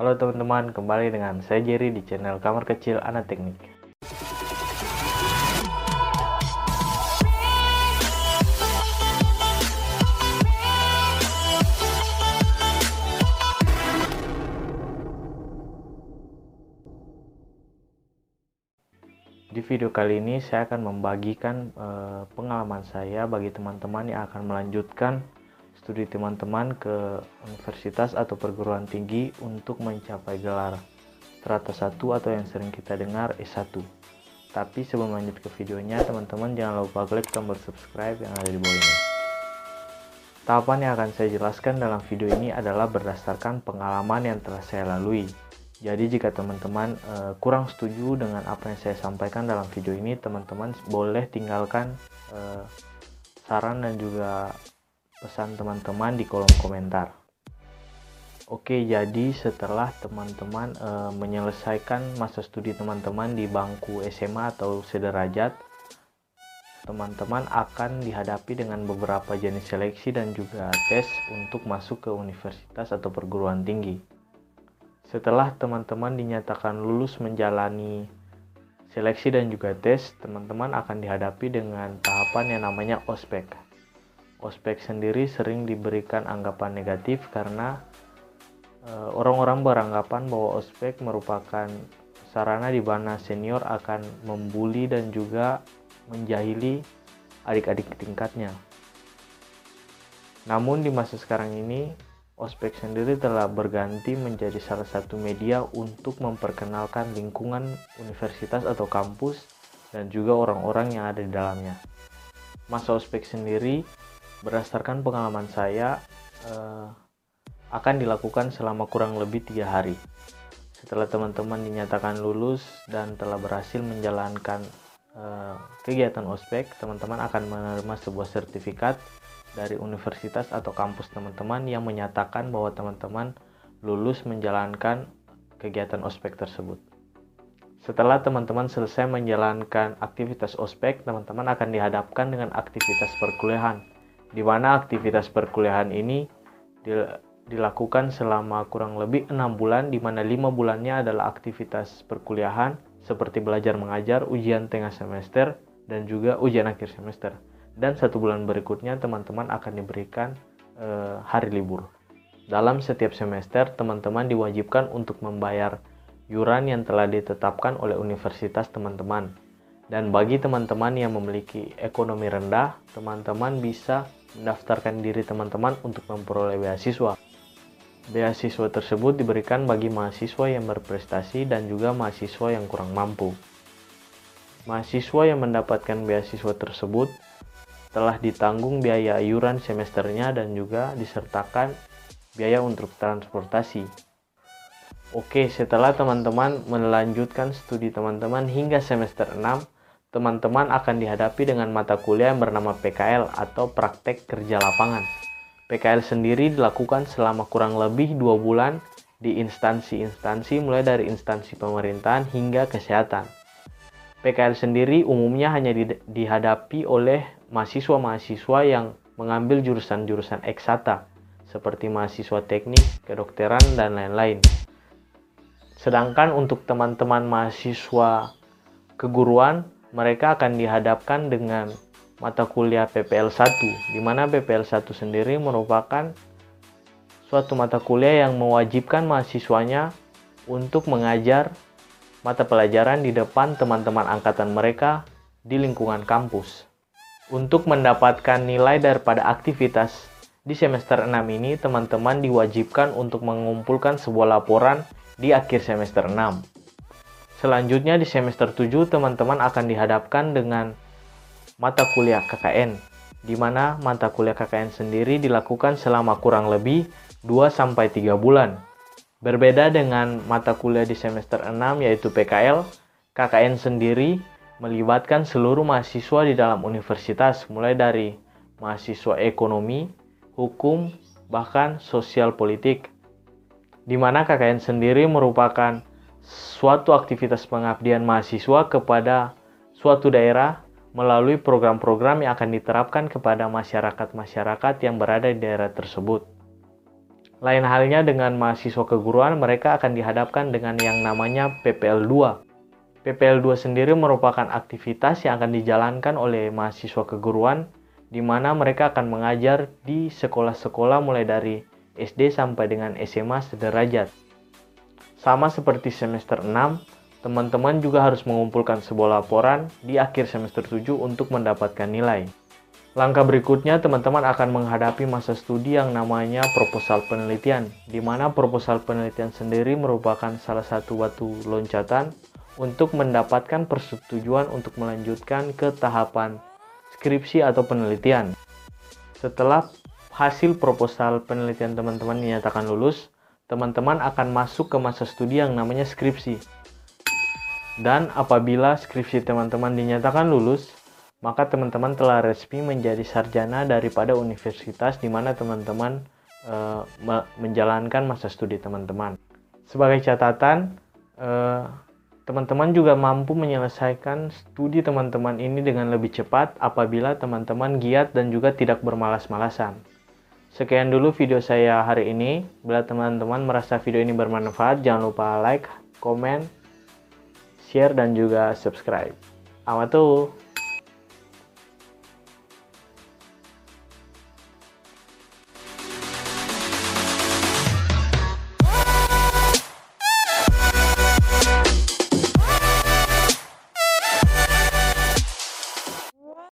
Halo teman-teman, kembali dengan saya Jerry di channel Kamar Kecil Anak Teknik. Di video kali ini saya akan membagikan eh, pengalaman saya bagi teman-teman yang akan melanjutkan studi teman-teman ke universitas atau perguruan tinggi untuk mencapai gelar strata 1 atau yang sering kita dengar S1. Tapi sebelum lanjut ke videonya, teman-teman jangan lupa klik tombol subscribe yang ada di bawah ini. Tahapan yang akan saya jelaskan dalam video ini adalah berdasarkan pengalaman yang telah saya lalui. Jadi jika teman-teman uh, kurang setuju dengan apa yang saya sampaikan dalam video ini, teman-teman boleh tinggalkan uh, saran dan juga pesan teman-teman di kolom komentar. Oke, jadi setelah teman-teman e, menyelesaikan masa studi teman-teman di bangku SMA atau sederajat, teman-teman akan dihadapi dengan beberapa jenis seleksi dan juga tes untuk masuk ke universitas atau perguruan tinggi. Setelah teman-teman dinyatakan lulus menjalani seleksi dan juga tes, teman-teman akan dihadapi dengan tahapan yang namanya ospek ospek sendiri sering diberikan anggapan negatif karena eh, orang-orang beranggapan bahwa ospek merupakan sarana di mana senior akan membuli dan juga menjahili adik-adik tingkatnya. Namun di masa sekarang ini, ospek sendiri telah berganti menjadi salah satu media untuk memperkenalkan lingkungan universitas atau kampus dan juga orang-orang yang ada di dalamnya. Masa ospek sendiri berdasarkan pengalaman saya uh, akan dilakukan selama kurang lebih tiga hari. Setelah teman-teman dinyatakan lulus dan telah berhasil menjalankan uh, kegiatan ospek, teman-teman akan menerima sebuah sertifikat dari universitas atau kampus teman-teman yang menyatakan bahwa teman-teman lulus menjalankan kegiatan ospek tersebut. Setelah teman-teman selesai menjalankan aktivitas ospek, teman-teman akan dihadapkan dengan aktivitas perkuliahan di mana aktivitas perkuliahan ini dilakukan selama kurang lebih enam bulan, di mana lima bulannya adalah aktivitas perkuliahan seperti belajar mengajar, ujian tengah semester, dan juga ujian akhir semester. Dan satu bulan berikutnya teman-teman akan diberikan e, hari libur. Dalam setiap semester, teman-teman diwajibkan untuk membayar yuran yang telah ditetapkan oleh universitas teman-teman. Dan bagi teman-teman yang memiliki ekonomi rendah, teman-teman bisa mendaftarkan diri teman-teman untuk memperoleh beasiswa. Beasiswa tersebut diberikan bagi mahasiswa yang berprestasi dan juga mahasiswa yang kurang mampu. Mahasiswa yang mendapatkan beasiswa tersebut telah ditanggung biaya iuran semesternya dan juga disertakan biaya untuk transportasi. Oke, setelah teman-teman melanjutkan studi teman-teman hingga semester 6, teman-teman akan dihadapi dengan mata kuliah yang bernama PKL atau Praktek Kerja Lapangan. PKL sendiri dilakukan selama kurang lebih dua bulan di instansi-instansi mulai dari instansi pemerintahan hingga kesehatan. PKL sendiri umumnya hanya di, dihadapi oleh mahasiswa-mahasiswa yang mengambil jurusan-jurusan eksata seperti mahasiswa teknik, kedokteran, dan lain-lain. Sedangkan untuk teman-teman mahasiswa keguruan mereka akan dihadapkan dengan mata kuliah PPL 1, di mana PPL 1 sendiri merupakan suatu mata kuliah yang mewajibkan mahasiswanya untuk mengajar mata pelajaran di depan teman-teman angkatan mereka di lingkungan kampus. Untuk mendapatkan nilai daripada aktivitas di semester 6 ini, teman-teman diwajibkan untuk mengumpulkan sebuah laporan di akhir semester 6. Selanjutnya di semester 7 teman-teman akan dihadapkan dengan mata kuliah KKN di mana mata kuliah KKN sendiri dilakukan selama kurang lebih 2-3 bulan. Berbeda dengan mata kuliah di semester 6 yaitu PKL, KKN sendiri melibatkan seluruh mahasiswa di dalam universitas mulai dari mahasiswa ekonomi, hukum, bahkan sosial politik. Di mana KKN sendiri merupakan suatu aktivitas pengabdian mahasiswa kepada suatu daerah melalui program-program yang akan diterapkan kepada masyarakat-masyarakat yang berada di daerah tersebut. Lain halnya dengan mahasiswa keguruan, mereka akan dihadapkan dengan yang namanya PPL2. PPL2 sendiri merupakan aktivitas yang akan dijalankan oleh mahasiswa keguruan di mana mereka akan mengajar di sekolah-sekolah mulai dari SD sampai dengan SMA sederajat. Sama seperti semester 6, teman-teman juga harus mengumpulkan sebuah laporan di akhir semester 7 untuk mendapatkan nilai. Langkah berikutnya, teman-teman akan menghadapi masa studi yang namanya proposal penelitian, di mana proposal penelitian sendiri merupakan salah satu batu loncatan untuk mendapatkan persetujuan untuk melanjutkan ke tahapan skripsi atau penelitian. Setelah hasil proposal penelitian teman-teman dinyatakan lulus, teman-teman akan masuk ke masa studi yang namanya skripsi. Dan apabila skripsi teman-teman dinyatakan lulus, maka teman-teman telah resmi menjadi sarjana daripada universitas di mana teman-teman e, menjalankan masa studi teman-teman. Sebagai catatan, eh, teman-teman juga mampu menyelesaikan studi teman-teman ini dengan lebih cepat apabila teman-teman giat dan juga tidak bermalas-malasan. Sekian dulu video saya hari ini. Bila teman-teman merasa video ini bermanfaat, jangan lupa like, komen, share, dan juga subscribe. Amatuh!